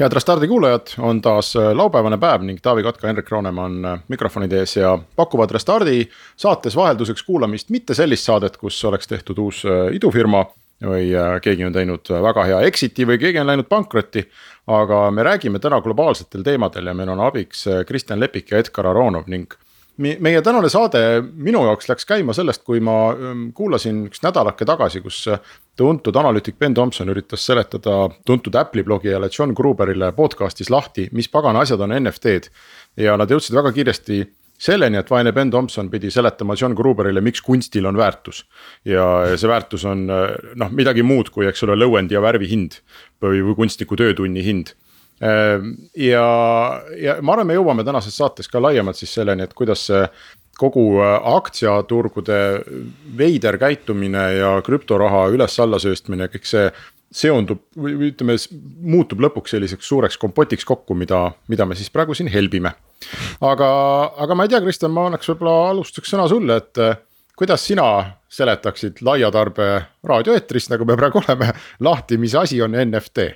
head Restardi kuulajad, on taas äh, laupäevane päev ning Taavi Kotka, Henrik Roonemann äh, mikrofonide ees ja pakuvad Restardi saates vahelduseks kuulamist mitte sellist saadet, kus oleks tehtud uus äh, idufirma või keegi on teinud väga hea exit'i või keegi on läinud pankrotti. aga me räägime täna globaalsetel teemadel ja meil on abiks Kristjan Lepik ja Edgar Aronov ning meie tänane saade minu jaoks läks käima sellest, kui ma ähm, kuulasin üks nädalake tagasi, kus äh, tuntud analüütik Ben Thompson üritas seletada tuntud Apple'i blogijale John Gruberile podcast'is lahti, mis pagana asjad on NFT-d. ja nad jõudsid väga kiiresti selleni, et vaene Ben Thompson pidi seletama John Gruberile, miks kunstil on väärtus. ja see väärtus on äh, noh, midagi muud kui, eks ole, lõuendi ja värvi hind või, või kunstniku töötunni hind ja, ja ma arvan, me jõuame tänases saates ka laiemalt siis selleni, et kuidas see kogu äh, aktsiaturgude veider käitumine ja krüptoraha üles-alla sööstmine, kõik see seondub või ütleme, muutub lõpuks selliseks suureks kompotiks kokku, mida, mida me siis praegu siin helbime. aga, aga ma ei tea, Kristjan, ma annaks võib-olla alustuseks sõna sulle, et äh, kuidas sina seletaksid laia tarbe raadioeetris, nagu me praegu oleme, lahti, mis asi on NFT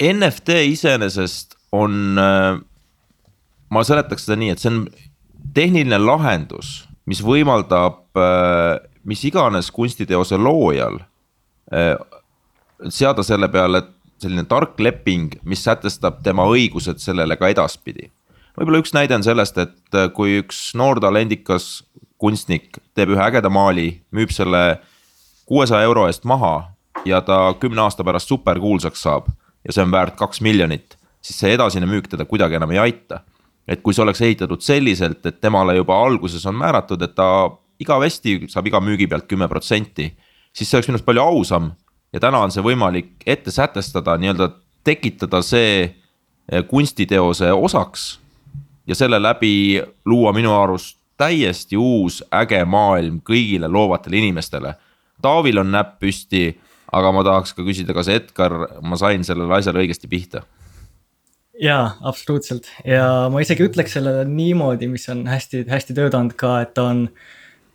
NFT iseenesest on, äh, ma seletaks seda nii, et see on tehniline lahendus, mis võimaldab äh, mis iganes kunstiteose loojal äh, seada selle peale selline tark leping, mis sätestab tema õigused sellele ka edaspidi. võib-olla üks näide on sellest, et kui üks noor talendikas kunstnik teeb ühe ägeda maali, müüb selle kuuesaja euro eest maha ja ta kümne aasta pärast superkuulsaks saab ja see on väärt kaks miljonit, siis see edasine müük teda kuidagi enam ei aita. et kui see oleks ehitatud selliselt, et temale juba alguses on määratud, et ta igavesti saab iga müügi pealt kümme protsenti, siis see oleks minu arust palju ausam. ja täna on see võimalik ette sätestada, nii-öelda tekitada see eh, kunstiteose osaks ja selle läbi luua minu arust täiesti uus äge maailm kõigile loovatele inimestele. Taavil on näpp püsti aga ma tahaks ka küsida, kas Edgar, ma sain sellele asjale õigesti pihta? jaa, absoluutselt ja ma isegi ütleks sellele niimoodi, mis on hästi-hästi töötanud ka, et ta on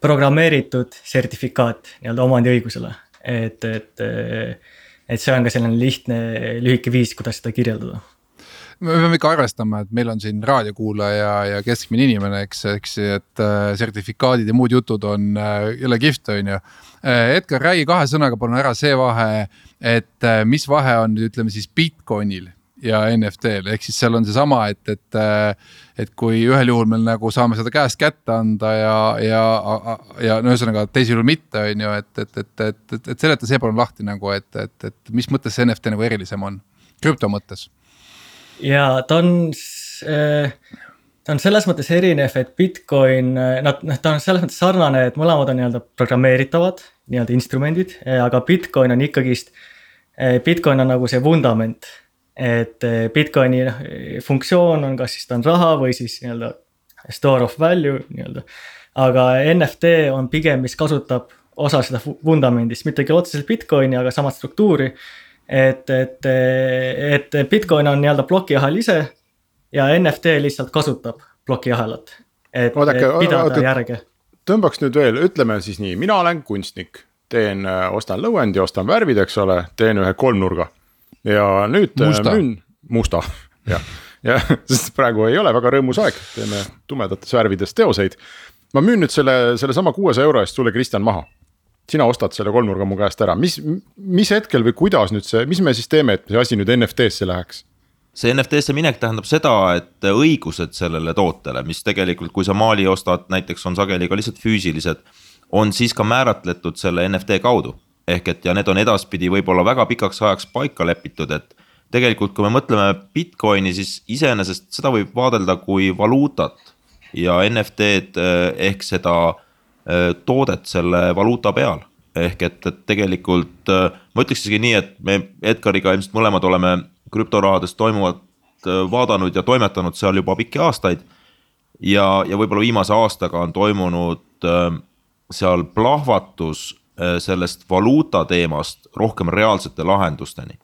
programmeeritud sertifikaat nii-öelda omandiõigusele, et, et. et see on ka selline lihtne, lühike viis, kuidas seda kirjeldada me peame ikka arvestama, et meil on siin raadiokuulaja ja keskmine inimene, eks, eks, et äh, sertifikaadid ja muud jutud on äh, jõle kihvt, on ju. Äh, Edgar, räägi kahe sõnaga palun ära see vahe, et mis vahe on nüüd ütleme siis Bitcoinil ja NFT-l, ehk siis seal on seesama, et, et. Et kui ühel juhul me nagu saame seda käest kätte anda ja, ja, ja no ühesõnaga teisel juhul mitte, on ju, et, et, et, et, et, et seleta see palun lahti nagu, et, et, et mis mõttes see NFT nagu erilisem on, krüpto mõttes ja ta on äh, ta on selles mõttes erinev, et Bitcoin, äh, nad, noh, ta on selles mõttes sarnane, et mõlemad on nii-öelda programmeeritavad, nii-öelda instrumendid, äh, aga Bitcoin on ikkagist. Bitcoin on nagu see vundament, et Bitcoini noh funktsioon on, kas siis ta on raha või siis nii-öelda store of value nii-öelda. aga NFT on pigem, mis kasutab osa seda vundamendist, mitte küll otseselt Bitcoini, aga samat struktuuri et, et, et Bitcoin on nii-öelda plokiahel ise ja NFT lihtsalt kasutab plokiahelat. et Oodake, pidada oodake, järge. tõmbaks nüüd veel, ütleme siis nii, mina olen kunstnik, teen, ostan lõuendi, ostan värvid, eks ole, teen ühe kolmnurga. ja nüüd musta. müün, musta, jah, ja sest praegu ei ole väga rõõmus aeg, teeme tumedates värvides teoseid. ma müün nüüd selle, sellesama kuuesaja euro eest sulle, Kristjan, maha sina ostad selle kolmnurga mu käest ära, mis, mis hetkel või kuidas nüüd see, mis me siis teeme, et see asi nüüd NFT-sse läheks? see NFT-sse minek tähendab seda, et õigused sellele tootele, mis tegelikult, kui sa maali ostad, näiteks on sageli ka lihtsalt füüsilised. on siis ka määratletud selle NFT kaudu, ehk et ja need on edaspidi võib-olla väga pikaks ajaks paika lepitud, et. tegelikult, kui me mõtleme Bitcoini, siis iseenesest seda võib vaadelda kui valuutat ja NFT-d eh, ehk seda toodet selle valuuta peal. ehk et, et tegelikult äh, ma ütleks isegi nii, et me Edgariga ilmselt mõlemad oleme krüptorahades toimuvat vaadanud ja toimetanud seal juba pikki aastaid. ja, ja võib-olla viimase aastaga on toimunud seal plahvatus sellest valuuta teemast rohkem reaalsete lahendusteni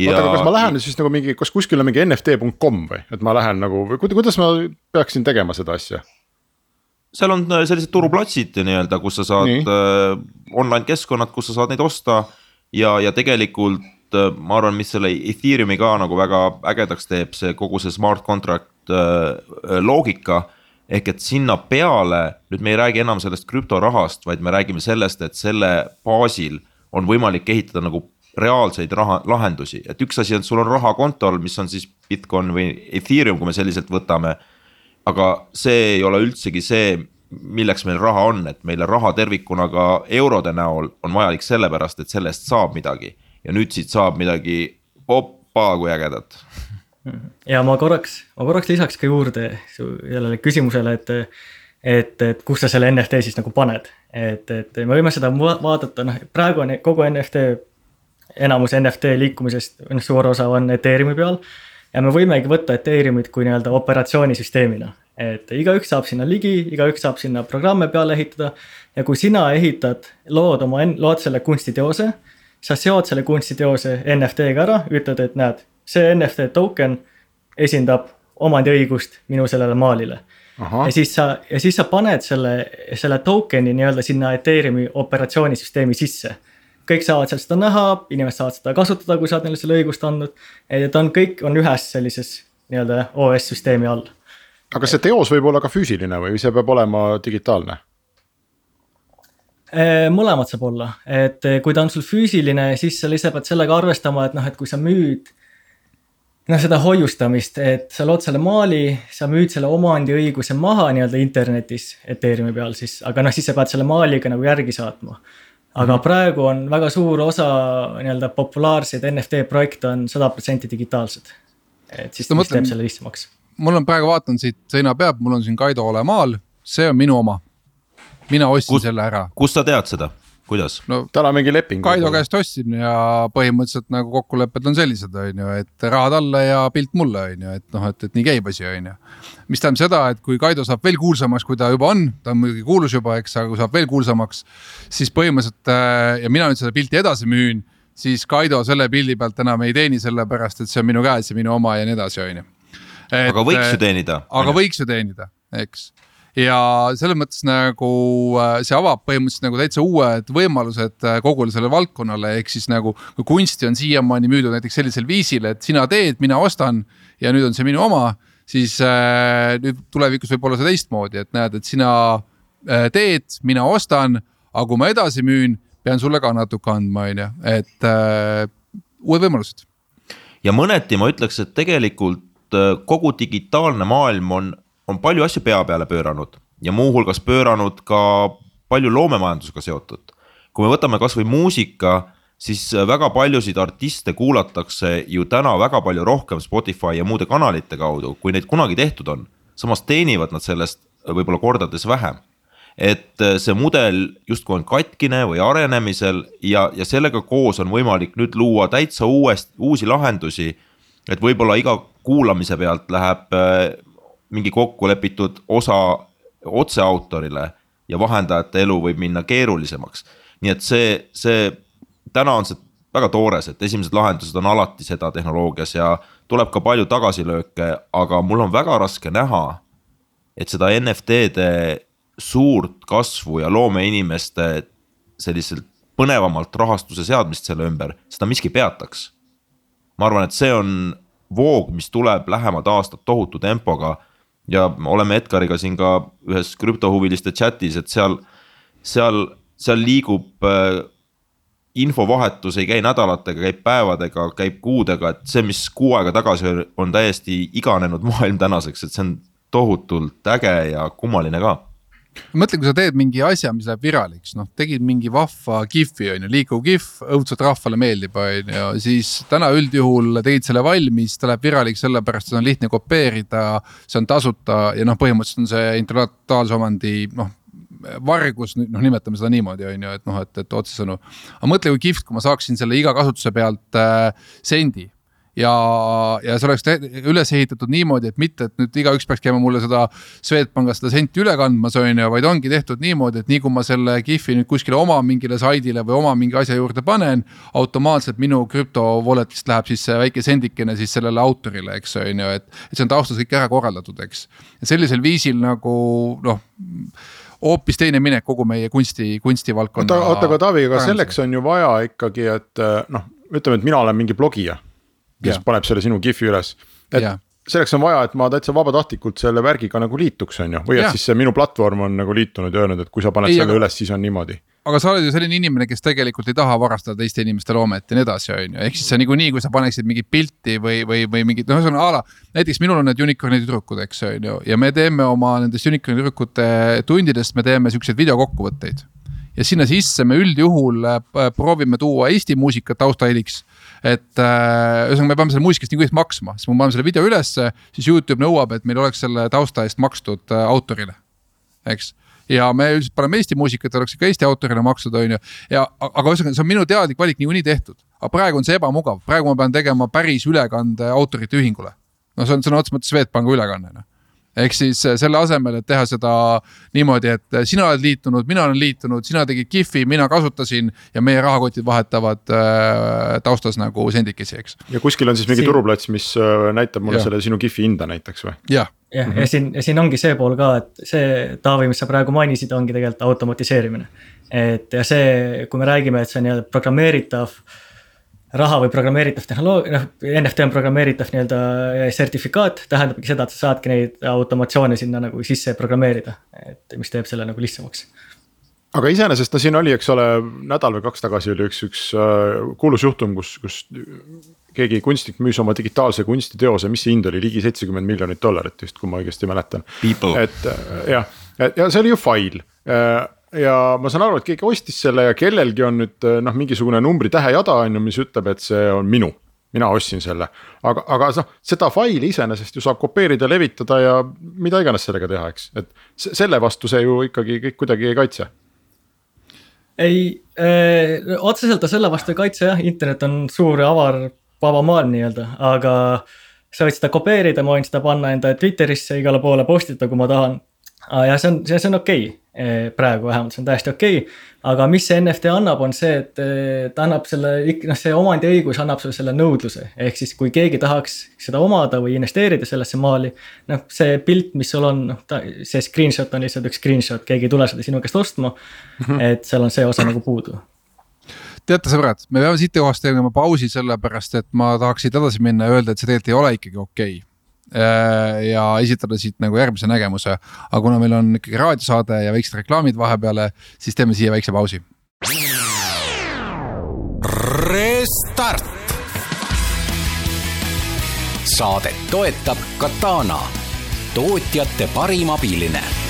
oota, aga kas ma lähen siis nagu mingi, kas kuskil on mingi nft.com või, et ma lähen nagu kuidas ma peaksin tegema seda asja? Seal on äh, sellised turuplatsid nii-öelda, kus sa saad äh, online keskkonnad, kus sa saad neid osta. Ja, ja tegelikult äh, ma arvan, mis selle Ethereumi ka nagu väga ägedaks teeb, see kogu see smart contract loogika. ehk et sinna peale, nüüd me ei räägi enam sellest krüptorahast, vaid me räägime sellest, et selle baasil on võimalik ehitada nagu reaalseid raha, lahendusi, et üks asi on, sul on raha kontol, mis on siis Bitcoin või Ethereum, kui me selliselt võtame aga see ei ole üldsegi see, milleks meil raha on, et meile raha tervikuna ka eurode näol on vajalik sellepärast, et sellest saab midagi. ja nüüd siit saab midagi, opa kui ägedat. ja ma korraks, ma korraks lisaks ka juurde su sellele küsimusele, et et, et kus sa selle NFT siis nagu paned, et, et me võime seda vaadata, noh praegu on kogu NFT, enamus NFT liikumisest, noh suur osa on Ethereumi peal ja me võimegi võtta Ethereumit kui nii-öelda operatsioonisüsteemina. et igaüks saab sinna ligi, igaüks saab sinna programme peale ehitada ja kui sina ehitad, lood oma, lood selle kunstiteose, sa seod selle kunstiteose NFT-ga ära, ütled, et näed, see NFT token esindab omandiõigust minu sellele maalile. Aha. ja siis sa, ja siis sa paned selle, selle token'i nii-öelda sinna Ethereumi operatsioonisüsteemi sisse kõik saavad sealt seda näha, inimesed saavad seda kasutada, kui sa oled neile selle õigust andnud. et on kõik on ühes sellises nii-öelda OS süsteemi all. aga see teos võib olla ka füüsiline või see peab olema digitaalne? mõlemat saab olla, et kui ta on sul füüsiline, siis sa lihtsalt pead sellega arvestama, et noh, et kui sa müüd. noh, seda hoiustamist, et sa lood selle maali, sa müüd selle omandiõiguse maha nii-öelda internetis Ethereumi peal siis, aga noh, siis sa pead selle maaliga nagu järgi saatma aga mhm. praegu on väga suur osa nii-öelda populaarseid NFT projekte on sada protsenti digitaalsed. et siis, mis teeb selle lihtsamaks. mul on praegu vaatan siit seina peab, mul on siin Kaido Ole maal, see on minu oma. mina ostsin Kus, selle ära. kust sa tead seda? Kuidas? no on mingi leping. Kaido käest ostsin ja põhimõtteliselt nagu kokkulepped on sellised, on ju, et raha talle ja pilt mulle, on ju, et noh, et, et nii käib asi, on ju. mis tähendab seda, et kui Kaido saab veel kuulsamaks, kui ta juba on, ta on muidugi kuulus juba, eks, aga kui saab veel kuulsamaks. siis põhimõtteliselt äh, ja mina nüüd seda pilti edasi müün, siis Kaido selle pildi pealt enam ei teeni, sellepärast et see on minu käes ja minu oma ja nii edasi, on ju. aga võiks ju äh, teenida. aga võiks ju teenida, eks ja selles mõttes nagu äh, see avab põhimõtteliselt nagu täitsa uued võimalused äh, kogu sellele valdkonnale, ehk siis nagu. kui kunsti on siiamaani müüdud näiteks sellisel viisil, et sina teed, mina ostan ja nüüd on see minu oma. siis äh, nüüd tulevikus võib olla see teistmoodi, et näed, et sina äh, teed, mina ostan, aga kui ma edasi müün, pean sulle ka natuke andma, on ju, et äh, uued võimalused. ja mõneti ma ütleks, et tegelikult äh, kogu digitaalne maailm on on palju asju pea peale pööranud ja muuhulgas pööranud ka palju loomemajandusega seotud. kui me võtame kasvõi muusika, siis väga paljusid artiste kuulatakse ju täna väga palju rohkem Spotify ja muude kanalite kaudu, kui neid kunagi tehtud on. samas teenivad nad sellest võib-olla kordades vähem. et see mudel justkui on katkine või arenemisel ja, ja sellega koos on võimalik nüüd luua täitsa uuest, uusi lahendusi. et võib-olla iga kuulamise pealt läheb mingi kokkulepitud osa otseautorile ja vahendajate elu võib minna keerulisemaks. nii et see, see täna on see väga toores, et esimesed lahendused on alati seda tehnoloogias ja tuleb ka palju tagasilööke, aga mul on väga raske näha, et seda NFT-de suurt kasvu ja loomeinimeste selliselt põnevamalt rahastuse seadmist selle ümber, seda miski peataks. ma arvan, et see on voog, mis tuleb lähemad aastad tohutu tempoga ja oleme Edgariga siin ka ühes krüptohuviliste chat'is, et seal, seal, seal liigub äh, infovahetus ei käi nädalatega, käib päevadega, käib kuudega, et see, mis kuu aega tagasi on täiesti iganenud maailm tänaseks, et see on tohutult äge ja kummaline ka mõtle, kui sa teed mingi asja, mis läheb viraliks, noh, tegid mingi vahva kihvi on ju, liikuv kihv, õudselt rahvale meeldib, on ju, siis täna üldjuhul tegid selle valmis, ta läheb viraliks sellepärast, et on lihtne kopeerida. see on tasuta ja noh, põhimõtteliselt on see intellektuaalse omandi noh vargus, noh nimetame seda niimoodi, on ju, et noh, et, et otsesõnu. aga mõtle, kui kihvt, kui ma saaksin selle iga kasutuse pealt äh, sendi ja, ja see oleks üles ehitatud niimoodi, et mitte, et nüüd igaüks peaks käima mulle seda Swedbankist seda senti üle kandmas, on ju, vaid ongi tehtud niimoodi, et nii kui ma selle GIF-i nüüd kuskile oma mingile saidile või oma mingi asja juurde panen. automaatselt minu krüpto wallet'ist läheb siis see väike sendikene siis sellele autorile, eks on ju, et, et see on taustas kõik ära korraldatud, eks. sellisel viisil nagu noh hoopis teine minek kogu meie kunsti, kunstivaldkonna. oota, oota, aga Taavi, aga selleks on ju vaja ikkagi, et noh, ütleme, et mina olen mingi blogija kes yeah. paneb selle sinu GIF-i üles. et yeah. selleks on vaja, et ma täitsa vabatahtlikult selle värgiga nagu liituks, on ju, või et yeah. siis see minu platvorm on nagu liitunud ja öelnud, et kui sa paned ei, selle aga... üles, siis on niimoodi aga sa oled ju selline inimene, kes tegelikult ei taha varastada teiste inimeste loomet ja nii edasi, on ju, ehk siis sa niikuinii, kui sa paneksid mingit pilti või, või, või mingit, noh, ühesõnaga a la. näiteks minul on need unicorn'i tüdrukud, eks on ju, ja me teeme oma nendest unicorn'i tüdrukute tundidest, me teeme siukseid videokokkuvõtteid. Ja sinna sisse me üldjuhul äh, proovime tuua Eesti muusikat taustaheliks et äh, ühesõnaga, me peame selle muusikast niikuinii maksma, siis me paneme selle video ülesse, siis Youtube nõuab, et meil oleks selle tausta eest makstud äh, autorile, eks? Ja me üldiselt paneme Eesti muusikat, oleks ikka Eesti autorile makstud, on ju. ja aga ühesõnaga, see on minu teadlik valik niikuinii tehtud, aga praegu on see ebamugav, praegu ma pean tegema päris ülekande autorite ühingule. no see on sõna otseses mõttes Swedbanki ülekanne noh ehk siis äh, selle asemel, et teha seda niimoodi, et äh, sina oled liitunud, mina olen liitunud, sina tegid Gifi, mina kasutasin ja meie rahakotid vahetavad äh, taustas nagu sendikesi, eks. ja kuskil on siis mingi siin... turuplats, mis näitab mulle ja. selle sinu Gifi hinda näiteks või? jah jah, ja siin, ja siin ongi see pool ka, et see Taavi, mis sa praegu mainisid, ongi tegelikult automatiseerimine. et ja see, kui me räägime, et see nii-öelda programmeeritav äh, raha või programmeeritav tehnoloogia, noh NFT on programmeeritav nii-öelda eh, sertifikaat, tähendabki seda, et sa saadki neid automatsioone sinna nagu sisse programmeerida, et mis teeb selle nagu lihtsamaks. Aga iseenesest no siin oli, eks ole, nädal või kaks tagasi oli üks, üks äh, kuulus juhtum, kus, kus keegi kunstnik müüs oma digitaalse kunstiteose, mis see hind oli, ligi seitsekümmend miljonit dollarit vist, kui ma õigesti mäletan. et äh, jah, ja see oli ju fail. Äh, ja ma saan aru, et keegi ostis selle ja kellelgi on nüüd noh, mingisugune numbritähejada on ju, mis ütleb, et see on minu mina ostsin selle, aga, aga noh, seda faili iseenesest ju saab kopeerida, levitada ja mida iganes sellega teha, eks, et selle vastu see ju ikkagi kõik kuidagi ei kaitse. ei äh,, otseselt ta selle vastu ei kaitse jah, internet on suur ja avar vaba maailm nii-öelda, aga. sa võid seda kopeerida, ma võin seda panna enda Twitterisse igale poole postitada, kui ma tahan. ja see on, see, on okei okay Eh, praegu vähemalt, see on täiesti okei okay.. aga mis see NFT annab, on see, et eh, ta annab selle, noh, see omandiõigus annab sulle selle nõudluse. ehk siis, kui keegi tahaks seda omada või investeerida sellesse maali. noh, see pilt, mis sul on, noh, ta, see screenshot on lihtsalt üks screenshot, keegi ei tule seda sinu käest ostma. -hmm. et seal on see osa nagu puudu teate, sõbrad, me peame siit kohast tegema pausi, sellepärast et ma tahaks siit edasi minna ja öelda, et see tegelikult ei ole ikkagi okei okay ja esitada siit nagu järgmise nägemuse. aga kuna meil on ikkagi raadiosaade ja väiksed reklaamid vahepeale, siis teeme siia väikse pausi. Restart. saadet toetab Katana, tootjate parim abiline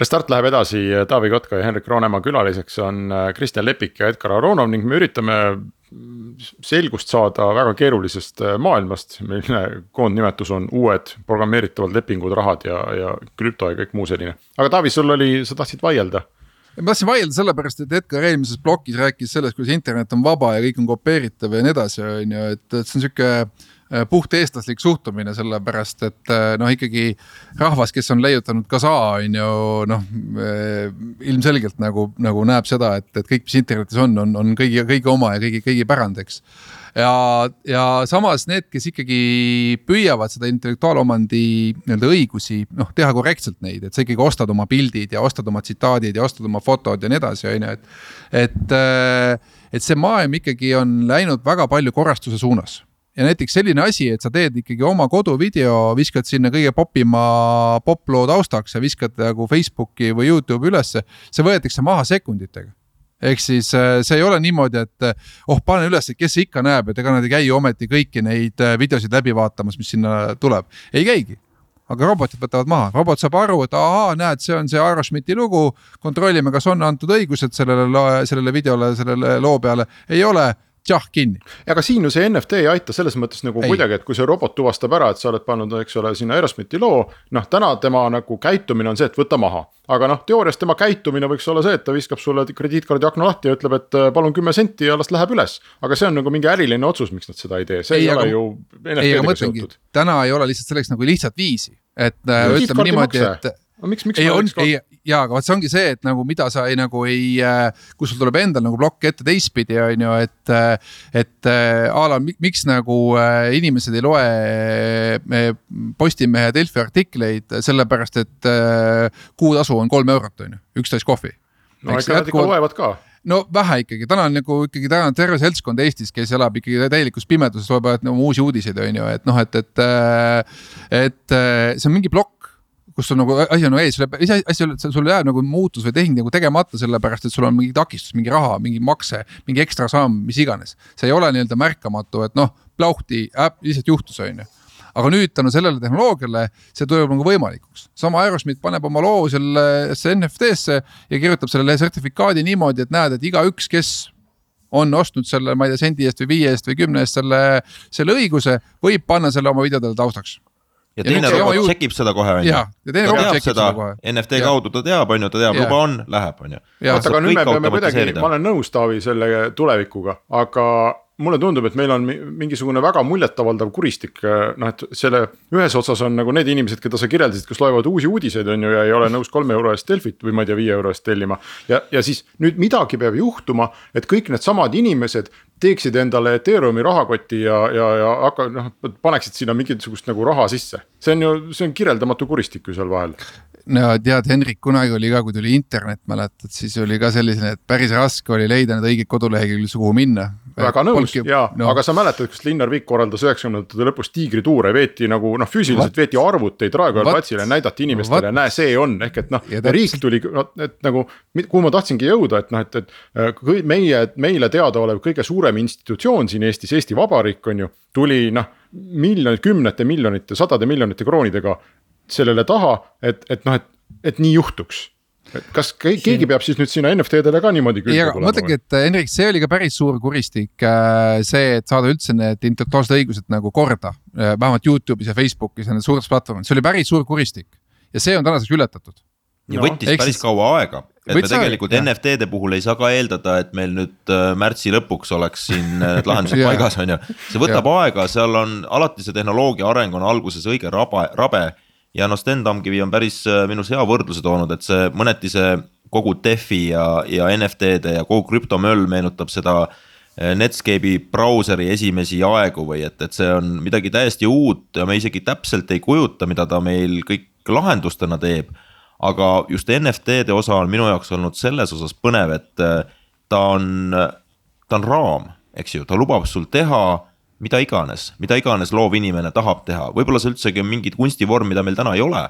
Restart läheb edasi, Taavi Kotka ja Henrik Roonemaa külaliseks on äh, Kristjan Lepik ja Edgar Aronov ning me üritame selgust saada väga keerulisest äh, maailmast, mille koondnimetus on uued programmeeritavad lepingud, rahad ja, ja krüpto ja kõik muu selline. aga Taavi, sul oli, sa tahtsid vaielda ma tahtsin vaielda sellepärast, et Edgar eelmises plokis rääkis sellest, kuidas internet on vaba ja kõik on kopeeritav ja nii edasi, on ju, et, et see on sihuke puht eestlaslik suhtumine, sellepärast et äh, noh, ikkagi rahvas, kes on leiutanud Gaza on ju noh, äh, ilmselgelt nagu, nagu näeb seda, et, et kõik, mis internetis on, on, on kõigi, kõigi oma ja kõigi, kõigi pärand, eks ja, ja samas need, kes ikkagi püüavad seda intellektuaalomandi nii-öelda õigusi noh, teha korrektselt neid, et sa ikkagi ostad oma pildid ja ostad oma tsitaadid ja ostad oma fotod ja nii edasi, on ju, et. et, et see maailm ikkagi on läinud väga palju korrastuse suunas ja näiteks selline asi, et sa teed ikkagi oma koduvideo, viskad sinna kõige popima poploo taustaks ja viskad nagu Facebooki või Youtube'i ülesse, see võetakse maha sekunditega. Ehk siis äh, see ei ole niimoodi, et äh, oh, pane üles, et kes ikka näeb, et ega nad ei käi ju ometi kõiki neid äh, videosid läbi vaatamas, mis sinna tuleb, ei käigi. Aga robotid võtavad maha, robot saab aru, et ahaa, näed, see on see Aeroschmidti lugu. kontrollime, kas on antud õigused sellele, sellele videole, sellele loo peale, ei ole tšah kinni. aga siin ju see NFT ei aita selles mõttes nagu ei. kuidagi, et kui see robot tuvastab ära, et sa oled pannud, eks ole, sinna Aerosmithi loo. noh, täna tema nagu käitumine on see, et võta maha, aga noh, teoorias tema käitumine võiks olla see, et ta viskab sulle krediitkaardi akna lahti ja ütleb, et äh, palun kümme senti ja las läheb üles. aga see on nagu mingi äriline otsus, miks nad seda ei tee, see ei, ei aga, ole ju. aga mõtlengi, täna ei ole lihtsalt selleks nagu lihtsat viisi, et no, äh, ütleme niimoodi, et aga miks, miks ei, on, ei, ja, aga vot see ongi see, et nagu mida sa ei nagu ei, äh, kus sul tuleb endal nagu plokk ette teistpidi, on ju, et. Äh, et äh, a la miks nagu inimesed ei loe Postimehe Delfi artikleid, sellepärast et kuutasu on kolm eurot, on ju, üksteist kohvi. no ikka nad ikka loevad ka no vähe ikkagi, täna on nagu ikkagi täna on terve seltskond Eestis, kes elab ikkagi täielikus pimeduses, loevad nagu uusi uudiseid, on ju, et noh, et, et. et see on mingi plokk kus sul nagu asi on nagu ees, ise asi, sul jääb nagu muutus või tehing nagu tegemata, sellepärast et sul on mingi takistus, mingi raha, mingi makse, mingi ekstra samm, mis iganes. see ei ole nii-öelda märkamatu, et noh, plauhti, lihtsalt juhtus, on ju aga nüüd tänu sellele tehnoloogiale see tuleb nagu võimalikuks. sama Aerosmith paneb oma loo sellesse NFT-sse ja kirjutab sellele sertifikaadi niimoodi, et näed, et igaüks, kes on ostnud selle, ma ei tea, sendi eest või viie eest või kümne eest selle, selle õiguse, võib panna selle oma videodele taustaks ja, ja teine robot juht... check ib seda kohe on ju. ta teab seda NFT ja. kaudu, ta teab, on ju, ta teab, luba on, läheb, on ju. oota, aga nüüd me peame kuidagi, ma olen nõus Taavi selle tulevikuga, aga mulle tundub, et meil on mingisugune väga muljetavaldav kuristik, noh, et selle ühes otsas on nagu need inimesed, keda sa kirjeldasid, kes loevad uusi uudiseid, on ju, ja ei ole nõus kolme euro eest Delfit või ma ei tea, viie euro eest tellima. ja, ja siis nüüd midagi peab juhtuma, et kõik needsamad inimesed teeksid endale Ethereumi rahakoti ja, ja, ja hakka, noh, paneksid sinna mingisugust nagu raha sisse. see on ju, see on kirjeldamatu kuristik ju seal vahel no tead, Henrik, kunagi oli ka, kui tuli internet, mäletad, siis oli ka selline, et päris raske oli leida need õiged koduleheküljed, kuhu minna. väga nõus Polki... ja no., aga sa mäletad, kus Linnar Vikk korraldas üheksakümnendate lõpus tiigrituure, veeti nagu noh, füüsiliselt veeti arvuteid Raekoja platsile, näidati inimestele, näe, see on, ehk et noh, riik tuli, et nagu. kuhu ma tahtsingi jõuda, et noh, et, et meie, meile teadaolev kõige suurem institutsioon siin Eestis, Eesti Vabariik on ju, tuli noh miljonid, kümnete miljonite, sadade miljonite kroonidega sellele taha, et, et noh, et, et nii juhtuks et kas keegi peab siis nüüd sinna NFT-dele ka niimoodi külge tulema? mõtlengi, et Hendrik, see oli ka päris suur kuristik, äh, see, et saada üldse need intellektuaalsed õigused nagu korda. Äh, vähemalt Youtube'is ja Facebook'is ja nendes suurtes platvormides, see oli päris suur kuristik ja see on tänaseks ületatud. ja no, võttis päris siis... kaua aega, et me tegelikult aega, NFT-de puhul ei saa ka eeldada, et meil nüüd äh, märtsi lõpuks oleks siin need lahendused paigas, on ju. see võtab aega, seal on alati see tehnoloogia areng on alguses õige rabe, rabe ja noh, Sten Tamkivi on päris äh, minu arust hea võrdluse toonud, et see mõneti see kogu DeFi ja, ja NFT-de ja kogu krüptomöll meenutab seda äh, Netscape'i brauseri esimesi aegu või et, et see on midagi täiesti uut ja me isegi täpselt ei kujuta, mida ta meil kõik lahendustena teeb. aga just NFT-de osa on minu jaoks olnud selles osas põnev, et äh, ta on, ta on raam, eks ju, ta lubab sul teha mida iganes, mida iganes loov inimene tahab teha, võib-olla see üldsegi on mingi kunstivorm, mida meil täna ei ole.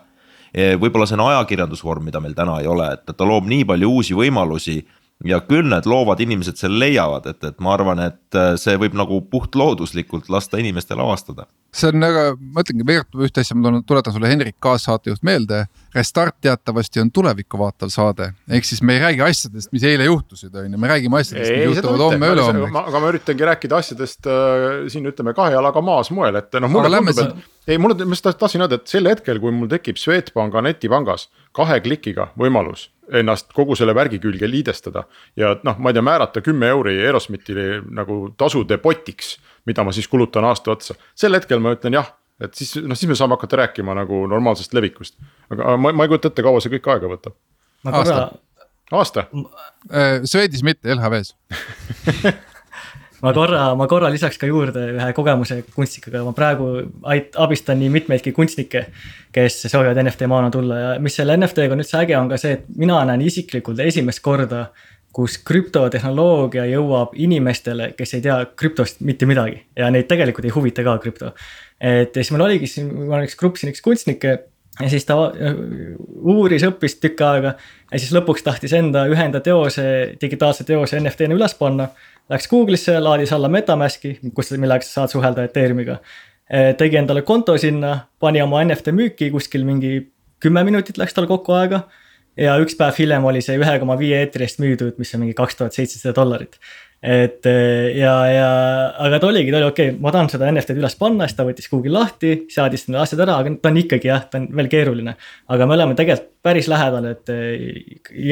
võib-olla see on ajakirjandusvorm, mida meil täna ei ole, et ta loob nii palju uusi võimalusi ja küll need loovad inimesed selle leiavad, et, et ma arvan, et äh, see võib nagu puhtlooduslikult lasta inimestel avastada. see on väga, ma ütlengi, meenutab ühte asja, ma tuletan sulle Henrik kaassaatejuht meelde. Restart teatavasti on tulevikku vaatav saade, ehk siis me ei räägi asjadest, mis eile juhtusid, on ju, me räägime asjadest, mis juhtuvad homme-ülehomme. aga ma üritangi rääkida asjadest äh, siin ütleme kahe jalaga maas moel, et noh, mulle tundub, et. ei, mulle, ma tahtsin öelda, et sel hetkel, kui mul tekib Swedbanka netipangas kahe klikiga võimalus ennast kogu selle värgi külge liidestada. ja noh, ma ei tea, määrata kümme euri Aerosmithi nagu tasude potiks, mida ma siis kulutan aasta otsa. sel hetkel ma ütlen jah, et siis noh, siis me saame hakata rääkima nagu normaalsest levikust. aga ma, ma ei kujuta ette, kaua see kõik aega võtab. aasta, aasta.? Äh, Swedis mitte, LHV-s ma korra, ma korra lisaks ka juurde ühe kogemuse kunstnikuga, ma praegu ait-, abistan nii mitmeidki kunstnikke. kes soovivad NFT maana tulla ja mis selle NFT-ga on üldse äge, on ka see, et mina näen isiklikult esimest korda kus krüptotehnoloogia jõuab inimestele, kes ei tea krüptost mitte midagi ja neid tegelikult ei huvita ka krüpto. et siis mul oligi siin, ma näiteks grupp siin üks kunstnikke ja siis ta uuris, õppis tükk aega ja siis lõpuks tahtis enda ühenda teose, digitaalse teose NFT-na üles panna Läks Google'isse, laadis alla MetaMask'i, kus, millega sa saad suhelda Ethereumiga. Eh, tegi endale konto sinna, pani oma NFT müüki kuskil mingi kümme minutit läks tal kokku aega. ja üks päev hiljem oli see ühe koma viie eetri eest müüdud, mis on mingi kaks tuhat seitsesada dollarit. Et ja, ja aga ta oligi, ta oli okei okay,, ma tahan seda NFT-d üles panna, siis ta võttis kuhugi lahti, seadis need asjad ära, aga ta on ikkagi jah, ta on veel keeruline. aga me oleme tegelikult päris lähedal, et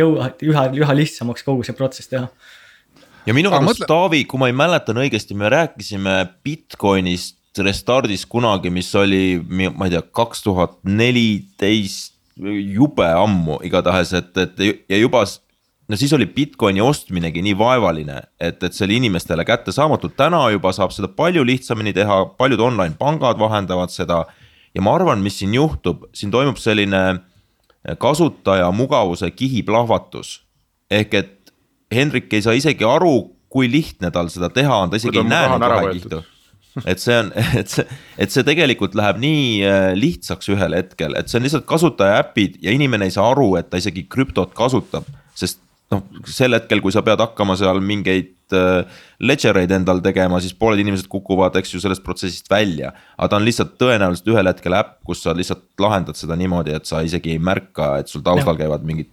jõu-, üha, üha lihtsamaks kogu see protsess teha ja minu arust mõtle... Taavi, kui ma ei mäletan õigesti, me rääkisime Bitcoinist Restardis kunagi, mis oli, ma ei tea, kaks tuhat neliteist, jube ammu igatahes, et, et ja juba no siis oli Bitcoini ostminegi nii vaevaline, et, et see oli inimestele kättesaamatu, täna juba saab seda palju lihtsamini teha, paljud online pangad vahendavad seda. ja ma arvan, mis siin juhtub, siin toimub selline kasutaja mugavuse kihiplahvatus. ehk et Hendrik ei saa isegi aru, kui lihtne tal seda teha on, ta isegi ei näe et see on, et see, et see tegelikult läheb nii äh, lihtsaks ühel hetkel, et see on lihtsalt kasutaja äpid ja inimene ei saa aru, et ta isegi krüptot kasutab. sest noh, sel hetkel, kui sa pead hakkama seal mingeid äh, ledger eid endal tegema, siis pooled inimesed kukuvad, eks ju, sellest protsessist välja. aga ta on lihtsalt tõenäoliselt ühel hetkel äpp, kus sa lihtsalt lahendad seda niimoodi, et sa isegi ei märka, et sul taustal käivad mingid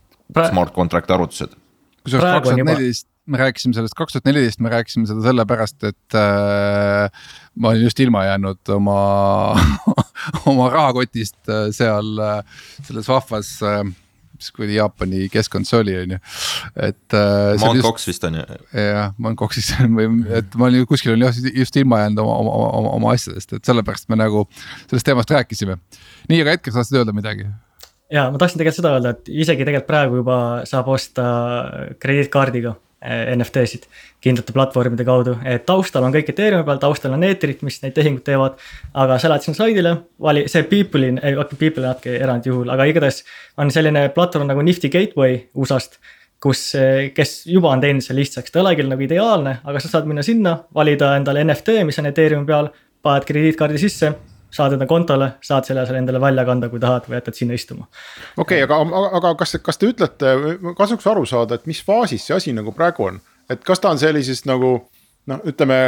smart contract arvutused kusjuures kaks tuhat neliteist me rääkisime sellest, kaks tuhat neliteist me rääkisime seda sellepärast, et äh, ma olin just ilma jäänud oma oma rahakotist äh, seal äh, selles vahvas äh, mis kuradi Jaapani keskkond see oli, on ju, et äh,. Mount vist on ju. jah, Mount Coxis või, et ma olin kuskil olin just, just ilma jäänud oma, oma, oma, oma asjadest, et sellepärast me nagu sellest teemast rääkisime. nii, aga hetkel sa tahtsid öelda midagi? ja ma tahtsin tegelikult seda öelda, et isegi tegelikult praegu juba saab osta krediitkaardiga NFT-sid kindlate platvormide kaudu, et taustal on kõik Ethereumi peal, taustal on Etherit, mis neid tehinguid teevad. aga sa lähed sinna slaidile, vali, see People'i, ei okei okay, People on natuke erandjuhul, aga igatahes on selline platvorm nagu Nifty Gateway USA-st kus, eh, kes juba on teinud selle lihtsaks, ta ei ole küll nagu ideaalne, aga sa saad minna sinna, valida endale NFT, mis on Ethereumi peal, paned krediitkaardi sisse saad enda kontole, saad selle seal endale välja kanda, kui tahad või jätad sinna istuma. okei okay,, aga, aga kas, kas te ütlete, kasuks aru saada, et mis faasis see asi nagu praegu on, et kas ta on sellises nagu noh, ütleme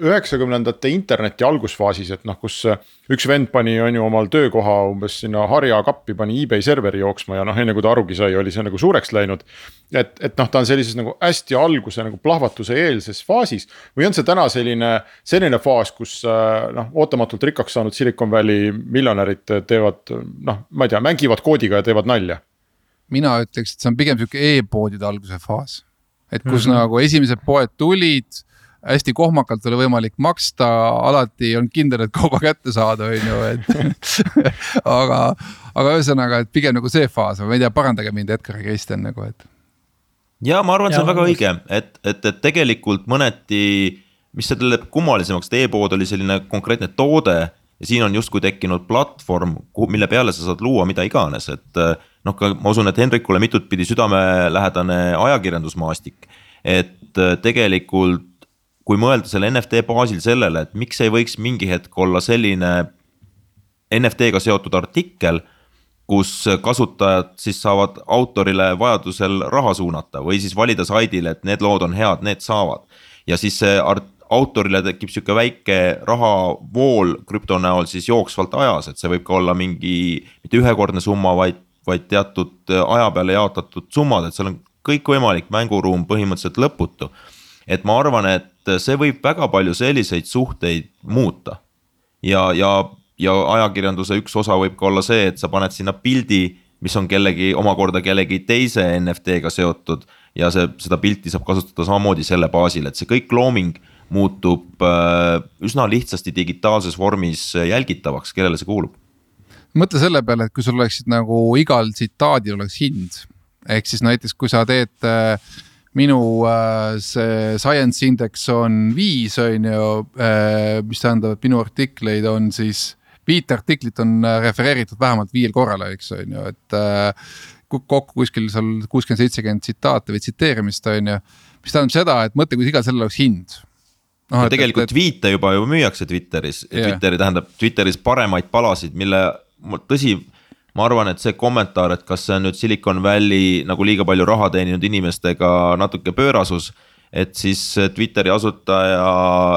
üheksakümnendate interneti algusfaasis, et noh, kus üks vend pani, on ju, omal töökoha umbes sinna harja kappi, pani e-Bay serveri jooksma ja noh, enne kui ta arugi sai, oli see nagu suureks läinud. et, et noh, ta on sellises nagu hästi alguse nagu plahvatuse eelses faasis või on see täna selline, selline faas, kus noh, ootamatult rikkaks saanud Silicon Valley miljonärid teevad noh, ma ei tea, mängivad koodiga ja teevad nalja mina ütleks, et see on pigem sihuke e-poodide alguse faas. et kus mm -hmm. nagu esimesed poed tulid hästi kohmakalt oli võimalik maksta, alati ei olnud kindel, et kauba kätte saada, on ju, et aga, aga ühesõnaga, et pigem nagu see faas, ma ei tea, parandage mind, Edgar ja Kristjan nagu, et. ja ma arvan, et see on väga õige, et, et, et tegelikult mõneti, mis teeb kummalisemaks, et e-pood oli selline konkreetne toode ja siin on justkui tekkinud platvorm, mille peale sa saad luua mida iganes, et noh, ka ma usun, et Hendrikule mitut pidi südamelähedane ajakirjandusmaastik. et tegelikult kui mõelda selle NFT baasil sellele, et miks ei võiks mingi hetk olla selline NFT-ga seotud artikkel, kus kasutajad siis saavad autorile vajadusel raha suunata või siis valida saidile, et need lood on head, need saavad. ja siis see autorile tekib sihuke väike rahavool krüpto näol siis jooksvalt ajas, et see võib ka olla mingi, mitte ühekordne summa, vaid, vaid teatud aja peale jaotatud summad, et seal on kõikvõimalik mänguruum põhimõtteliselt lõputu. et ma arvan, et see võib väga palju selliseid suhteid muuta. ja, ja, ja ajakirjanduse üks osa võib ka olla see, et sa paned sinna pildi, mis on kellegi omakorda kellegi teise NFT-ga seotud. ja see, seda pilti saab kasutada samamoodi selle baasil, et see kõik looming muutub äh, üsna lihtsasti digitaalses vormis jälgitavaks, kellele see kuulub. mõtle selle peale, et kui sul oleksid nagu igal tsitaadil oleks hind, ehk siis näiteks kui sa teed äh, minu äh, see science index on viis, on ju, äh, mis tähendab, et minu artikleid on siis, viite artiklit on äh, refereeritud vähemalt viiel korral, eks on ju, et kokku kuskil seal kuuskümmend, seitsekümmend tsitaate või tsiteerimist, on ju. mis tähendab seda, et mõtle, kui igal sellel oleks hind no,. tegelikult et, et... tweet'e juba ju müüakse Twitteris yeah., Twitteri tähendab Twitteris paremaid palasid, mille tõsi ma arvan, et see kommentaar, et kas see on nüüd Silicon Valley nagu liiga palju raha teeninud inimestega natuke pöörasus. et siis Twitteri asutaja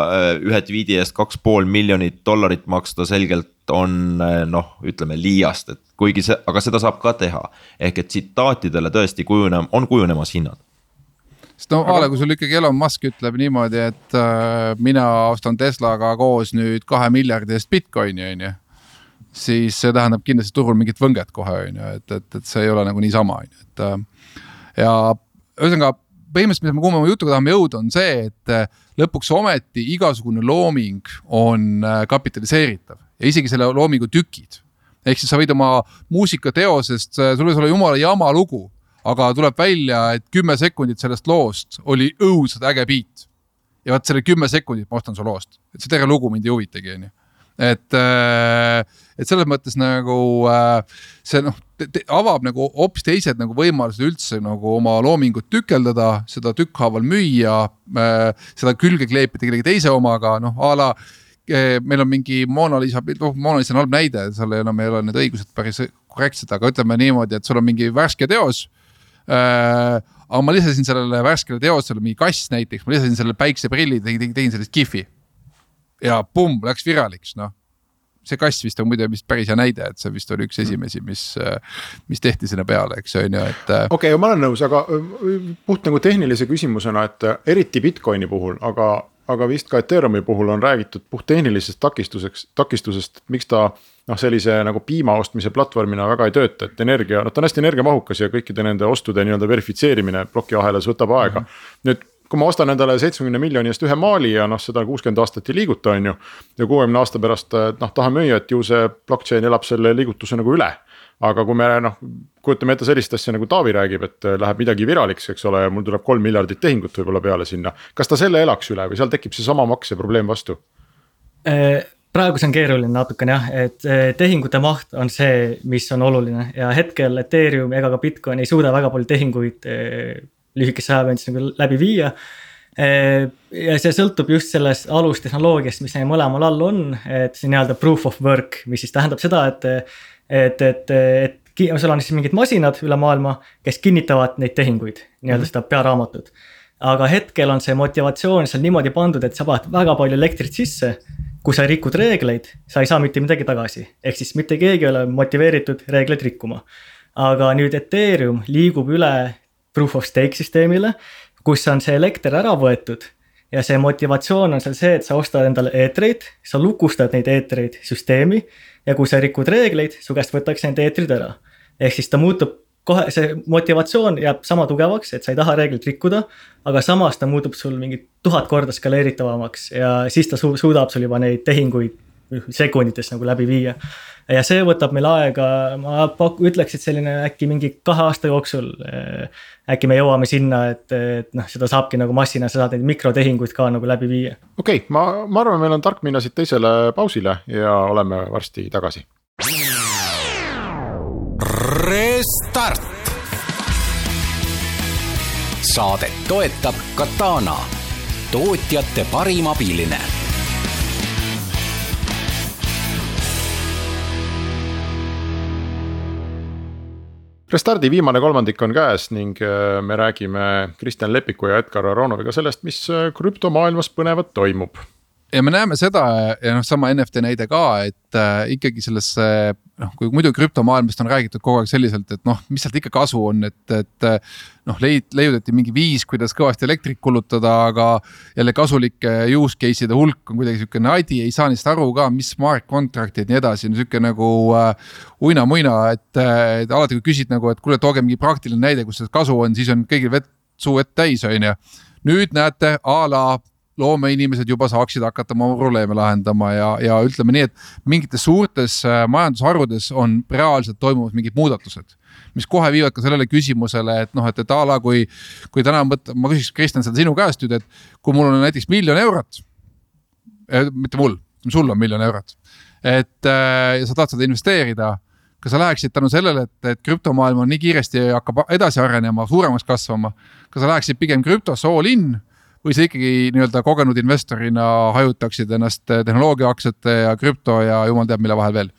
äh, ühe tweet'i eest kaks pool miljonit dollarit maksta selgelt on äh, noh, ütleme liiast, et kuigi see, aga seda saab ka teha. ehk et tsitaatidele tõesti kujune-, on kujunemas hinnad sest no a la kui sul ikkagi Elon Musk ütleb niimoodi, et äh, mina ostan Teslaga koos nüüd kahe miljardi eest Bitcoini on ju. Siis see tähendab kindlasti turul mingit võnget kohe on ju, et, et, et see ei ole nagu niisama on ju, et äh, ja ühesõnaga põhimõtteliselt, kuhu me oma jutuga tahame jõuda, on see, et äh, lõpuks ometi igasugune looming on äh, kapitaliseeritav ja isegi selle loomingu tükid. ehk siis sa võid oma muusikateosest, sul võis olla jumala jama lugu, aga tuleb välja, et kümme sekundit sellest loost oli õudselt äge beat. ja vot selle kümme sekundit ma ostan su loost, et see terve lugu mind ei huvitagi, on ju et, äh, et selles mõttes nagu äh, see noh, avab nagu hoopis teised nagu võimalused üldse nagu oma loomingut tükeldada, seda tükkhaaval müüa, äh, seda külge kleepida kellegi teise omaga, noh a la meil on mingi Mona Lisa, noh Mona Lisa on halb näide, seal enam ei ole need õigused päris korrektsed, aga ütleme niimoodi, et sul on mingi värske teos äh,. aga ma lisasin sellele värskele teosele mingi kass näiteks, ma lisasin sellele päikseprillid, tegin, tegin sellest kihvi ja pumm, läks viraliks, noh see kass vist on muide vist päris hea näide, et see vist oli üks esimesi, mis, mis tehti sinna peale, eks on ju, et. okei okay,, ma olen nõus, aga puht nagu tehnilise küsimusena, et eriti Bitcoini puhul, aga, aga vist ka Ethereumi puhul on räägitud puhttehnilisest takistuseks, takistusest, miks ta. noh, sellise nagu piima ostmise platvormina väga ei tööta, et energia, noh ta on hästi energiamahukas ja kõikide nende ostude nii-öelda verifitseerimine plokiahelas võtab aega mm. -hmm. nüüd kui ma ostan endale seitsmekümne miljoni eest ühe maali ja noh, seda kuuskümmend aastat ei liiguta, on ju. ja kuuekümne aasta pärast noh, tahan müüa, et ju see blockchain elab selle liigutuse nagu üle. aga kui me noh, kujutame ette sellist asja nagu Taavi räägib, et läheb midagi viraliks, eks ole, ja mul tuleb kolm miljardit tehingut võib-olla peale sinna. kas ta selle elaks üle või seal tekib seesama makseprobleem vastu? Äh, praegu see on keeruline natukene jah, et tehingute maht on see, mis on oluline ja hetkel Ethereum ega ka Bitcoin ei suuda väga palju tehinguid äh, lühikese ajavööndis nagu läbi viia. ja see sõltub just sellest alustehnoloogiast, mis neil mõlemal all on, et see nii-öelda proof of work, mis siis tähendab seda, et, et, et, et sul on siis mingid masinad üle maailma, kes kinnitavad neid tehinguid, nii-öelda -hmm. seda pearaamatut. aga hetkel on see motivatsioon seal niimoodi pandud, et sa paned väga palju elektrit sisse. kui sa rikud reegleid, sa ei saa mitte midagi tagasi, ehk siis mitte keegi ei ole motiveeritud reegleid rikkuma. aga nüüd Ethereum liigub üle proof of stake süsteemile, kus on see elekter ära võetud ja see motivatsioon on seal see, et sa ostad endale eetreid, sa lukustad neid eetreid süsteemi ja kui sa rikud reegleid, su käest võetakse need eetrid ära. ehk siis ta muutub kohe, see motivatsioon jääb sama tugevaks, et sa ei taha reeglit rikkuda, aga samas ta muutub sul mingi tuhat korda skaleeritavamaks ja siis ta su suudab sul juba neid tehinguid sekundites nagu läbi viia ja see võtab meil aega, ma pak-, ütleks, et selline äkki mingi kahe aasta jooksul. Eh, äkki me jõuame sinna, et, et noh, seda saabki nagu massina, sa saad neid mikrotehinguid ka nagu läbi viia. okei okay,, ma, ma arvan, meil on tark minna siit teisele pausile ja oleme varsti tagasi. Restart. saadet toetab Katana, tootjate parim abiline Restardi viimane kolmandik on käes ning äh, me räägime Kristjan Lepiku ja Edgar Aronoviga sellest, mis äh, krüptomaailmas põnevat toimub. Ja me näeme seda ja noh, sama NFT näide ka, et äh, ikkagi sellesse noh, kui muidu krüptomaailmast on räägitud kogu aeg selliselt, et noh, mis sealt ikka kasu on, et, et. noh, leid-, leiutati mingi viis, kuidas kõvasti elektrit kulutada, aga jälle kasulike use case'ide hulk on kuidagi sihukene adi, ei saa neist aru ka, mis smart contract'id ja nii edasi, no sihuke nagu äh, uina-muina, et, et alati kui küsid nagu, et kuule, tooge mingi praktiline näide, kus seda kasu on, siis on kõigil vett suu vett täis, on ju. nüüd näete a la loomeinimesed juba saaksid hakata oma probleeme lahendama ja, ja ütleme nii, et mingites suurtes äh, majandusharudes on reaalselt toimumas mingid muudatused. mis kohe viivad ka sellele küsimusele, et noh, et, et a la kui, kui täna mõt-, ma küsiks, Kristjan, seda sinu käest nüüd, et kui mul on näiteks miljon eurot. Äh, mitte mul, sul on miljon eurot, et ja sa tahad seda investeerida kas sa läheksid tänu sellele, et, et krüptomaailm on nii kiiresti hakkab edasi arenema, suuremaks kasvama. kas sa läheksid pigem krüptosse all in või sa ikkagi nii-öelda kogenud investorina hajutaksid ennast tehnoloogiaaktsiate ja krüpto ja jumal teab, mille vahel veel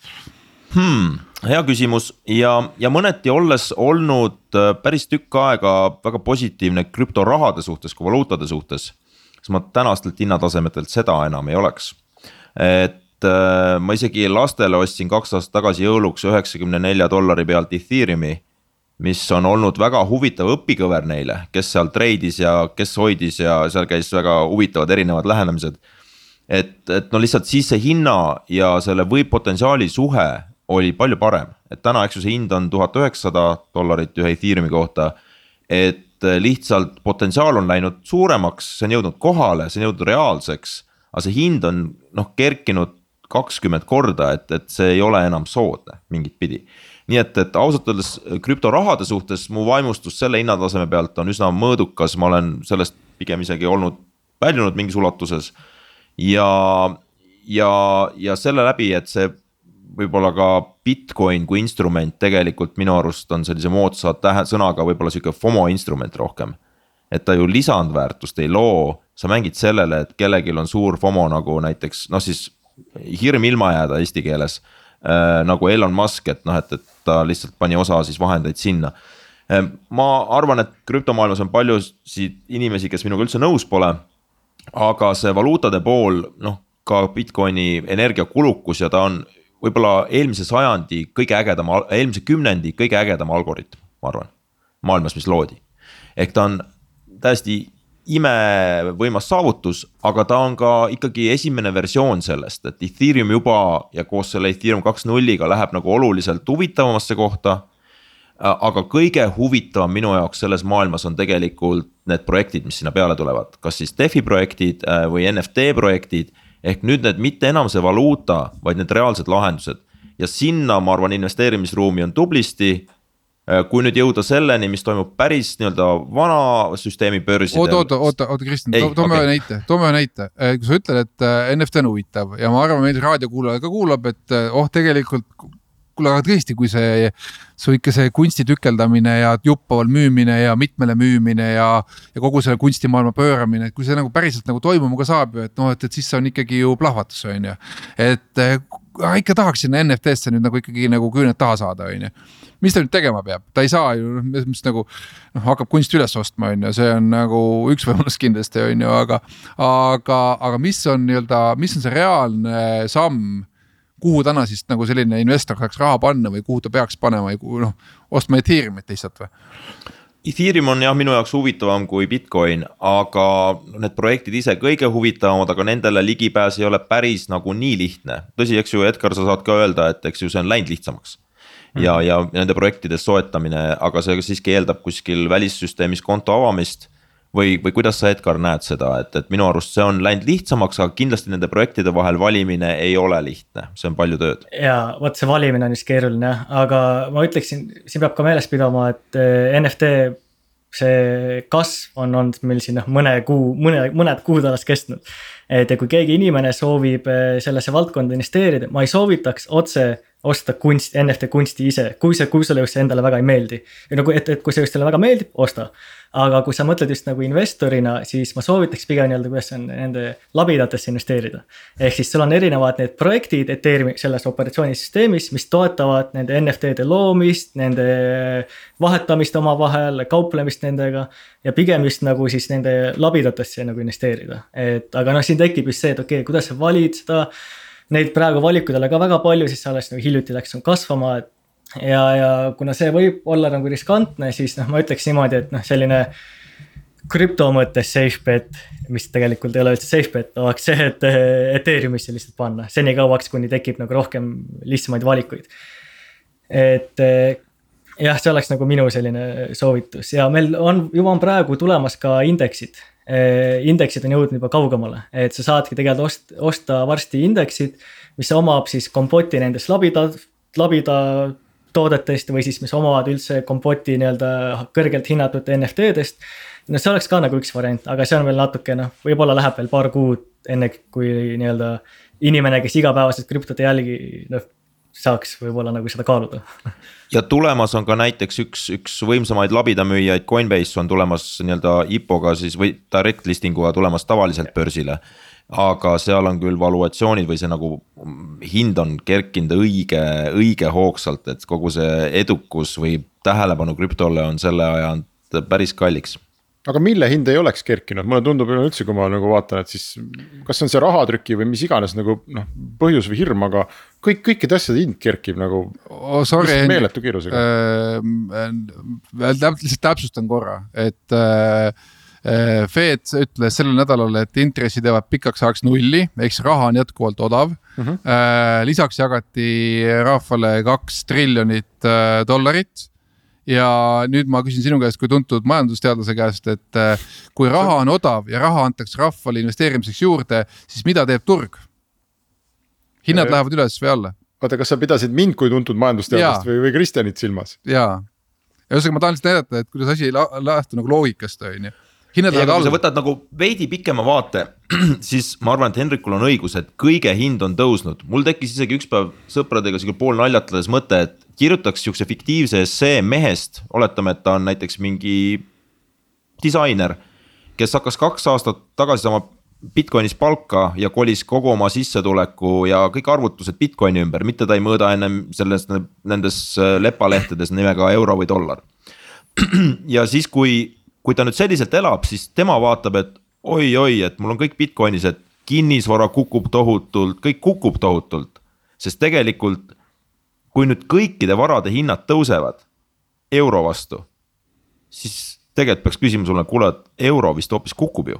hmm,? hea küsimus ja, ja mõneti olles olnud äh, päris tükk aega väga positiivne krüptorahade suhtes kui valuutade suhtes. siis ma tänastelt hinnatasemetelt seda enam ei oleks. et äh, ma isegi lastele ostsin kaks aastat tagasi jõuluks üheksakümne nelja dollari pealt Ethereumi mis on olnud väga huvitav õpikõver neile, kes seal treidis ja kes hoidis ja seal käis väga huvitavad erinevad lähenemised. et, et no lihtsalt siis see hinna ja selle võitpotentsiaali suhe oli palju parem, et täna, eks ju, see hind on tuhat üheksasada dollarit ühe Ethereumi kohta. et lihtsalt potentsiaal on läinud suuremaks, see on jõudnud kohale, see on jõudnud reaalseks, aga see hind on noh kerkinud kakskümmend korda, et, et see ei ole enam soodne mingit pidi nii et, et ausalt öeldes krüptorahade suhtes mu vaimustus selle hinnataseme pealt on üsna mõõdukas, ma olen sellest pigem isegi olnud väljunud mingis ulatuses. ja, ja, ja selle läbi, et see võib-olla ka Bitcoin kui instrument tegelikult minu arust on sellise moodsa tähe sõnaga võib-olla sihuke FOMO instrument rohkem. et ta ju lisandväärtust ei loo, sa mängid sellele, et kellelgi on suur FOMO nagu näiteks noh, siis hirm ilma jääda eesti keeles äh,. Nagu Elon Musk, et noh, et, et ta lihtsalt pani osa siis vahendeid sinna äh,. ma arvan, et krüptomaailmas on paljusid inimesi, kes minuga üldse nõus pole. aga see valuutade pool, noh ka Bitcoini energiakulukus ja ta on võib-olla eelmise sajandi kõige ägedam, eelmise kümnendi kõige ägedam algoritm, ma arvan. maailmas, mis loodi, ehk ta on täiesti imevõimas saavutus, aga ta on ka ikkagi esimene versioon sellest, et Ethereum juba ja koos selle Ethereum kaks nulliga läheb nagu oluliselt huvitavamasse kohta. aga kõige huvitavam minu jaoks selles maailmas on tegelikult need projektid, mis sinna peale tulevad, kas siis DeFi projektid äh, või NFT projektid. ehk nüüd need mitte enam see valuuta, vaid need reaalsed lahendused ja sinna, ma arvan, investeerimisruumi on tublisti kui nüüd jõuda selleni, mis toimub päris nii-öelda vana süsteemi börsidel. oota, oota, oota, oota, Kristjan, toome ühe näite, toome ühe näite, äh, kui sa ütled, et äh, NFT on huvitav ja ma arvan, meil raadiokuulaja ka kuulab, et oh, tegelikult kuule, aga tõesti, kui see, su ikka see kunsti tükeldamine ja juppaval müümine ja mitmele müümine ja, ja kogu selle kunstimaailma pööramine, et kui see nagu päriselt nagu toimuma ka saab ju, et noh, et, et siis see on ikkagi ju plahvatus, on ju. et äh, ikka tahaks sinna NFT-sse nüüd nagu ikkagi nagu küüned taha saada, on ju mis ta nüüd tegema peab, ta ei saa ju, mis nagu noh, hakkab kunsti üles ostma, on ju, see on nagu üks võimalus kindlasti on ju, aga. aga, aga mis on nii-öelda, mis on see reaalne samm kuhu täna siis nagu selline investor saaks raha panna või kuhu ta peaks panema ja kuhu noh, ostma Ethereumit lihtsalt või? Ethereum on jah, minu jaoks huvitavam kui Bitcoin, aga need projektid ise kõige huvitavamad, aga nendele ligipääs ei ole päris nagu nii lihtne. tõsi, eks ju, Edgar, sa saad ka öelda, et eks ju see on läinud lihtsamaks. ja, ja nende projektide soetamine, aga see siiski eeldab kuskil välissüsteemis konto avamist või, või kuidas sa, Edgar, näed seda, et, et minu arust see on läinud lihtsamaks, aga kindlasti nende projektide vahel valimine ei ole lihtne, see on palju tööd. ja vot see valimine on just keeruline jah, aga ma ütleksin, siin peab ka meeles pidama, et eh, NFT see kasv on olnud meil siin noh, mõne kuu, mõne, mõned kuud alles kestnud. et kui keegi inimene soovib eh, sellesse valdkonda investeerida, ma ei soovitaks otse osta kunst, NFT kunsti ise, kui see, kui sulle just see endale väga ei meeldi. nagu, et, et kui see just sulle väga meeldib, osta aga kui sa mõtled just nagu investorina, siis ma soovitaks pigem nii-öelda, kuidas on nende labidatesse investeerida. ehk siis sul on erinevad need projektid Ethereumi selles operatsioonisüsteemis, mis toetavad nende NFT-de loomist, nende vahetamist omavahel, kauplemist nendega. ja pigem just nagu siis nende labidatesse nagu investeerida, et aga noh, siin tekib just see, et okei okay,, kuidas sa valid seda neid praegu valikuid ei ole ka väga palju, siis alles nagu hiljuti läks kasvama, et ja, ja kuna see võib olla nagu riskantne, siis noh, ma ütleks niimoodi, et noh, selline krüpto mõttes safe bet, mis tegelikult ei ole üldse safe bet, oleks see, et Ethereumisse lihtsalt panna senikauaks, kuni tekib nagu rohkem lihtsamaid valikuid. et jah, see oleks nagu minu selline soovitus ja meil on, juba on praegu tulemas ka indeksid. Indeksid on jõudnud juba kaugemale, et sa saadki tegelikult ost-, osta varsti indeksid, mis omab siis kompoti nendest labida, labida toodetest või siis, mis omavad üldse kompoti nii-öelda kõrgelt hinnatud NFT-dest. no see oleks ka nagu üks variant, aga see on veel natuke noh, võib-olla läheb veel paar kuud, enne kui nii-öelda inimene, kes igapäevaselt krüptot ei jälgi, noh saaks võib-olla nagu seda kaaluda. ja tulemas on ka näiteks üks, üks võimsamaid labidamüüjaid, Coinbase on tulemas nii-öelda IPO-ga siis või direct listing uga tulemas tavaliselt börsile aga seal on küll valuatsioonid või see nagu hind on kerkinud õige, õige hoogsalt, et kogu see edukus või tähelepanu krüptole on selle ajanud päris kalliks aga mille hind ei oleks kerkinud, mulle tundub üleüldse, kui ma nagu vaatan, et siis kas on see rahatrüki või mis iganes nagu noh, põhjus või hirm, aga kõik, kõikide asjade hind kerkib nagu oh, sorry, meeletu kiirusega äh,. veel täp, lihtsalt täpsustan korra, et äh, äh Fed ütles sellel nädalal, et intressid jäävad pikaks ajaks nulli, ehk siis raha on jätkuvalt odav mm. -hmm. lisaks jagati rahvale kaks triljonit äh, dollarit ja nüüd ma küsin sinu käest kui tuntud majandusteadlase käest, et kui raha on odav ja raha antakse rahvale investeerimiseks juurde, siis mida teeb turg? hinnad lähevad üles või alla. oota, kas sa pidasid mind kui tuntud majandusteadlast või, või Kristjanit silmas? jaa, ühesõnaga ma tahan lihtsalt näidata, et kuidas asi ei lähtu nagu loogikast, on ju hinnad lähevad alla. sa võtad nagu veidi pikema vaate, siis ma arvan, et Henrikul on õigus, et kõige hind on tõusnud. mul tekkis isegi üks päev sõpradega sihuke pool naljatades mõte, et kirjutaks sihukese fiktiivse essee mehest, oletame, et ta on näiteks mingi disainer. kes hakkas kaks aastat tagasi saama Bitcoinis palka ja kolis kogu oma sissetuleku ja kõik arvutused Bitcoini ümber, mitte ta ei mõõda ennem selles, nendes äh, lepalehtedes nimega euro või dollar. ja siis, kui, kui ta nüüd selliselt elab, siis tema vaatab, et oi-oi, et mul on kõik Bitcoinis, et kinnisvara kukub tohutult, kõik kukub tohutult. sest tegelikult, kui nüüd kõikide varade hinnad tõusevad euro vastu, siis tegelikult peaks küsima sulle, kuule, et euro vist hoopis kukub ju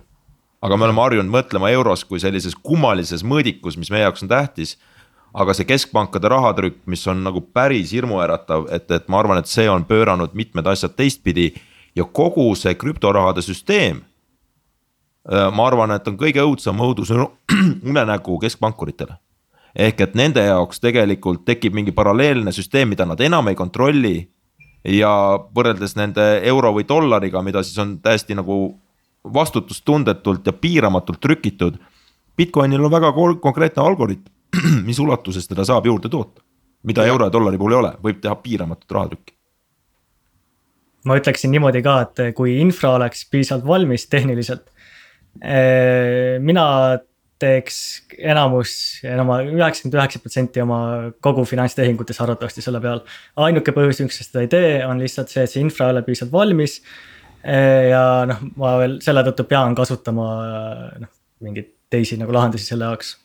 aga me oleme harjunud mõtlema euros kui sellises kummalises mõõdikus, mis meie jaoks on tähtis. aga see keskpankade rahatrükk, mis on nagu päris hirmuäratav, et, et ma arvan, et see on pööranud mitmed asjad teistpidi ja kogu see krüptorahade süsteem. Äh, ma arvan, et on kõige õudsam õudus unenägu keskpankuritele ehk et nende jaoks tegelikult tekib mingi paralleelne süsteem, mida nad enam ei kontrolli. ja võrreldes nende euro või dollariga, mida siis on täiesti nagu vastutustundetult ja piiramatult trükitud. Bitcoinil on väga konkreetne algoritm, mis ulatuses teda saab juurde toota. mida euro ja dollari puhul ei ole, võib teha piiramatut rahatrükki. Ma ütleksin niimoodi ka, et kui infra oleks piisavalt valmis tehniliselt. Eh, mina teeks enamus, enam üheksakümmend üheksa protsenti oma kogu finantstehingutes arvatavasti selle peal. ainuke põhjus, miks seda ei tee, on lihtsalt see, et see infra ei ole piisavalt valmis Eh, ja noh, ma veel selle tõttu pean kasutama noh, mingeid teisi nagu lahendusi selle jaoks.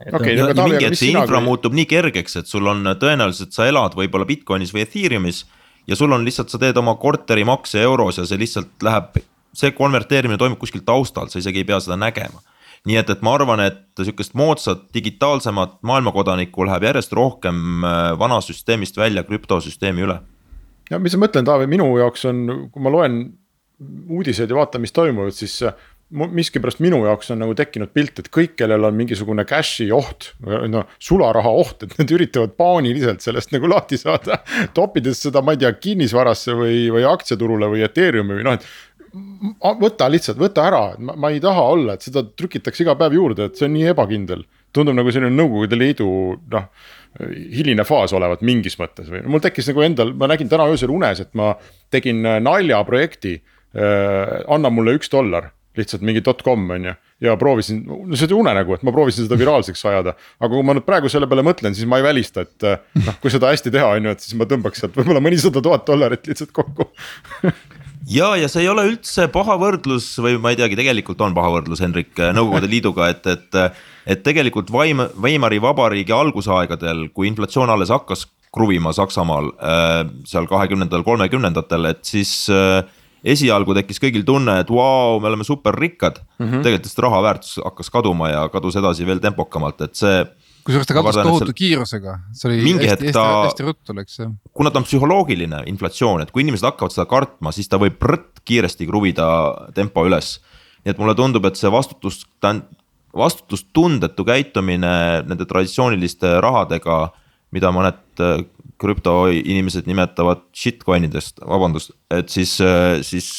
Okay, ja, ja mingi, et see infra kui... muutub nii kergeks, et sul on tõenäoliselt sa elad võib-olla Bitcoinis või Ethereumis. Ja sul on lihtsalt, sa teed oma korterimakse euros ja see lihtsalt läheb, see konverteerimine toimub kuskil taustal, sa isegi ei pea seda nägema nii et, et ma arvan, et sihukest moodsat, digitaalsemat maailmakodanikku läheb järjest rohkem äh, vana süsteemist välja krüptosüsteemi üle. ja mis ma mõtlen, Taavi, minu jaoks on, kui ma loen uudiseid ja vaatan, mis toimuvad, siis äh, miskipärast minu jaoks on nagu tekkinud pilt, et kõik, kellel on mingisugune cash'i oht, no sularaha oht, et nad üritavad paaniliselt sellest nagu lahti saada. toppides seda, ma ei tea, kinnisvarasse või, või aktsiaturule või Ethereumi või noh, et. võta lihtsalt, võta ära, ma ei taha olla, et seda trükitakse iga päev juurde, et see on nii ebakindel. tundub nagu selline Nõukogude Liidu noh hiline faas olevat mingis mõttes või mul tekkis nagu endal, ma nägin täna öösel unes, et ma tegin naljaprojekti Äh, anna mulle üks dollar lihtsalt mingi dot-com on ju. ja proovisin, no see oli unenägu, et ma proovisin seda viraalseks ajada. aga kui ma nüüd praegu selle peale mõtlen, siis ma ei välista, et äh, noh, kui seda hästi teha, on ju, et siis ma tõmbaks sealt võib-olla mõnisada tuhat dollarit lihtsalt kokku ja, ja see ei ole üldse paha võrdlus või ma ei teagi, tegelikult on paha võrdlus Hendrik äh, Nõukogude Liiduga, et, et. et tegelikult Vaim-, Weimari vabariigi algusaegadel, kui inflatsioon alles hakkas kruvima Saksamaal seal kahekümnendatel, kolmekümnendatel, et siis äh, esialgu tekkis kõigil tunne, et vau, me oleme super rikkad mm. -hmm. tegelikult lihtsalt raha väärtus hakkas kaduma ja kadus edasi veel tempokamalt, et see. kusjuures ta kadus tohutu kiirusega, see oli mingi hästi, hästi, hästi ruttu läks jah. kuna ta on psühholoogiline inflatsioon, et kui inimesed hakkavad seda kartma, siis ta võib prõtt kiiresti kruvida tempo üles. nii et mulle tundub, et see vastutus, ta on vastutustundetu käitumine nende traditsiooniliste rahadega, mida mõned krüptoinimesed nimetavad shitcoin idest, vabandust, et siis, siis,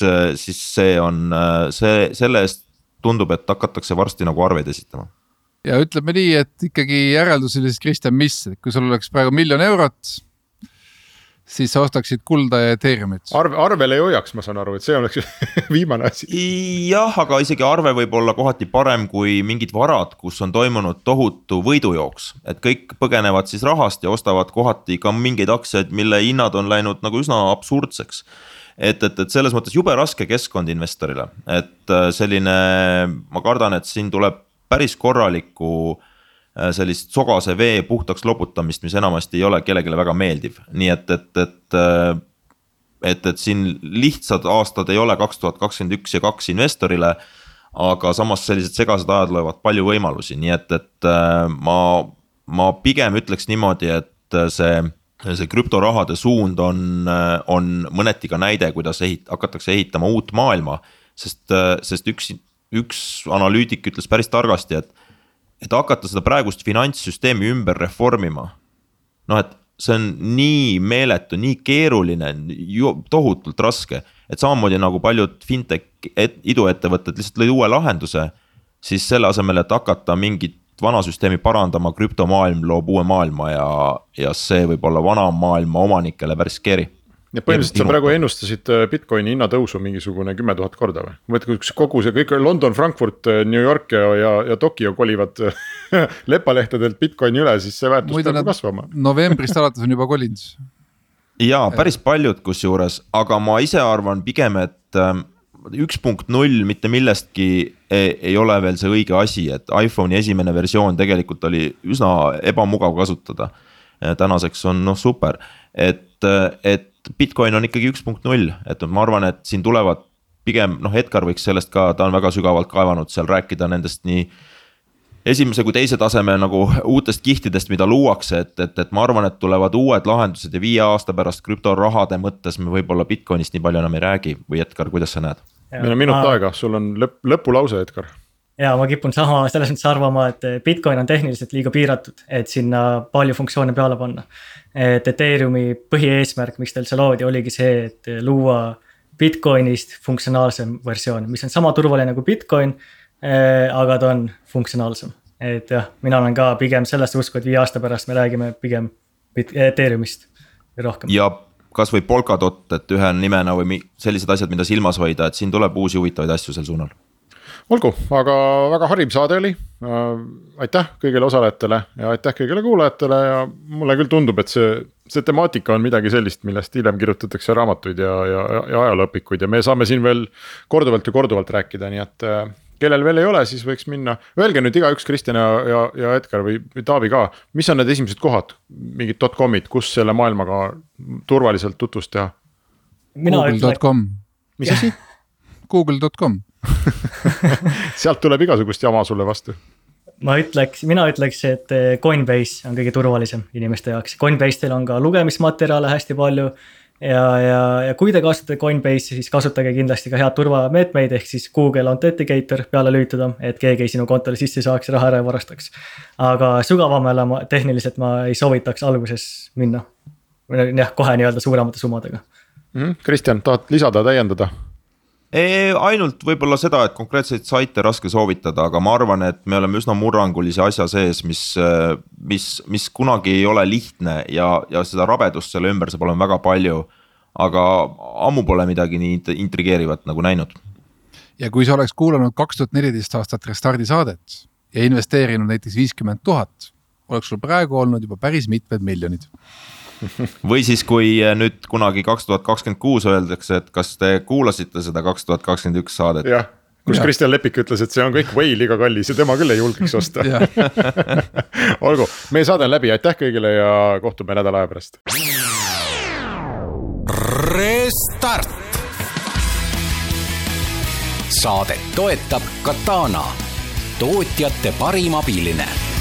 siis see on see, selle eest tundub, et hakatakse varsti nagu arveid esitama. ja ütleme nii, et ikkagi järeldus oli siis Kristjan, mis, kui sul oleks praegu miljon eurot siis sa ostaksid kulda ja Ethereumit. arve, arvel ei hoiaks, ma saan aru, et see oleks viimane asi. jah, aga isegi arve võib olla kohati parem kui mingid varad, kus on toimunud tohutu võidujooks. et kõik põgenevad siis rahast ja ostavad kohati ka mingeid aktsiaid, mille hinnad on läinud nagu üsna absurdseks. et, et, et selles mõttes jube raske keskkond investorile, et äh, selline, ma kardan, et siin tuleb päris korralikku sellist sogase vee puhtaks loputamist, mis enamasti ei ole kellelegi väga meeldiv, nii et, et, et. Äh, et, et siin lihtsad aastad ei ole kaks tuhat kakskümmend üks ja kaks investorile. aga samas sellised segased ajad loevad palju võimalusi, nii et, et äh, ma, ma pigem ütleks niimoodi, et see see krüptorahade suund on, on mõneti ka näide, kuidas ehit-, hakatakse ehitama uut maailma. sest, sest üks, üks analüütik ütles päris targasti, et, et hakata seda praegust finantssüsteemi ümber reformima. noh, et see on nii meeletu, nii keeruline, tohutult raske, et samamoodi nagu paljud fintech iduettevõtted lihtsalt lõid uue lahenduse. siis selle asemel, et hakata mingit vana süsteemi parandama, krüptomaailm loob uue maailma ja, ja see võib olla vana maailma omanikele päris scary ja põhimõtteliselt sa praegu ennustasid äh, Bitcoini hinnatõusu mingisugune kümme tuhat korda või? mõtle, kus kogu see kõik London, Frankfurt, äh, New York ja, ja, ja Tokyo kolivad lepalehtedelt Bitcoini üle, siis see väärtus peab kasvama. novembrist alates on juba kolinud. ja päris paljud kusjuures, aga ma ise arvan pigem, et ähm, üks punkt null mitte millestki ei, ei ole veel see õige asi, et iPhone'i esimene versioon tegelikult oli üsna ebamugav kasutada. tänaseks on noh super, et, et Bitcoin on ikkagi üks punkt null, et ma arvan, et siin tulevad pigem noh, Edgar võiks sellest ka, ta on väga sügavalt kaevanud seal rääkida nendest nii esimese kui teise taseme nagu uutest kihtidest, mida luuakse, et, et, et ma arvan, et tulevad uued lahendused ja viie aasta pärast krüptorahade mõttes me võib-olla Bitcoinist nii palju enam ei räägi. Või Edgar, kuidas sa näed? meil on minut aega, sul on lõpp, lõpulause, Edgar ja ma kipun sama selles mõttes arvama, et Bitcoin on tehniliselt liiga piiratud, et sinna palju funktsioone peale panna. et Ethereumi põhieesmärk, miks ta üldse loodi, oligi see, et luua Bitcoinist funktsionaalsem versioon, mis on sama turvaline kui Bitcoin. Eh, aga ta on funktsionaalsem, et jah, mina olen ka pigem sellest usku, et viie aasta pärast me räägime pigem Ethereumist rohkem. ja kasvõi Polkadot, et ühe nimena või sellised asjad, mida silmas hoida, et siin tuleb uusi huvitavaid asju sel suunal olgu, aga väga hariv saade oli äh,. aitäh kõigile osalejatele ja aitäh kõigile kuulajatele ja mulle küll tundub, et see, see temaatika on midagi sellist, millest hiljem kirjutatakse raamatuid ja, ja, ja ajalooõpikuid ja me saame siin veel korduvalt ja korduvalt rääkida, nii et äh, kellel veel ei ole, siis võiks minna, öelge nüüd igaüks, Kristjan ja, ja, ja Edgar või, või Taavi ka, mis on need esimesed kohad, mingid dotcom'id, kus selle maailmaga turvaliselt tutvust teha? Google.com. mis asi? Google.com sealt tuleb igasugust jama sulle vastu. ma ütleks, mina ütleks, et eh, Coinbase on kõige turvalisem inimeste jaoks, Coinbase'il on ka lugemismaterjale hästi palju. ja, ja, ja kui te kasutate Coinbase'i, siis kasutage kindlasti ka head turvameetmeid, ehk siis Google Authenticator peale lülitada, et keegi ei sinu kontole sisse saaks, raha ära ei varastaks. aga sügavamale ma tehniliselt ma ei soovitaks alguses minna. või jah, kohe nii-öelda suuremate summadega. Mhm. Kristjan, tahad lisada, täiendada? Ainult võib-olla seda, et konkreetseid saite raske soovitada, aga ma arvan, et me oleme üsna murrangulise asja sees, mis, mis, mis kunagi ei ole lihtne ja, ja seda rabedust selle ümber saab olema väga palju. aga ammu pole midagi nii intrigeerivat nagu näinud. ja kui sa oleks kuulanud kaks tuhat neliteist aastat Restardi saadet ja investeerinud näiteks viiskümmend tuhat, oleks sul praegu olnud juba päris mitmed miljonid või siis, kui äh, nüüd kunagi kaks tuhat kakskümmend kuus öeldakse, et kas te kuulasite seda kaks tuhat kakskümmend üks saadet. jah, kus Kristjan Lepik ütles, et see on kõik way liiga kallis ja tema küll ei julgeks osta olgu, meie saade on läbi, aitäh kõigile ja kohtume nädala aja pärast. Restart. saadet toetab Katana, tootjate parim abiline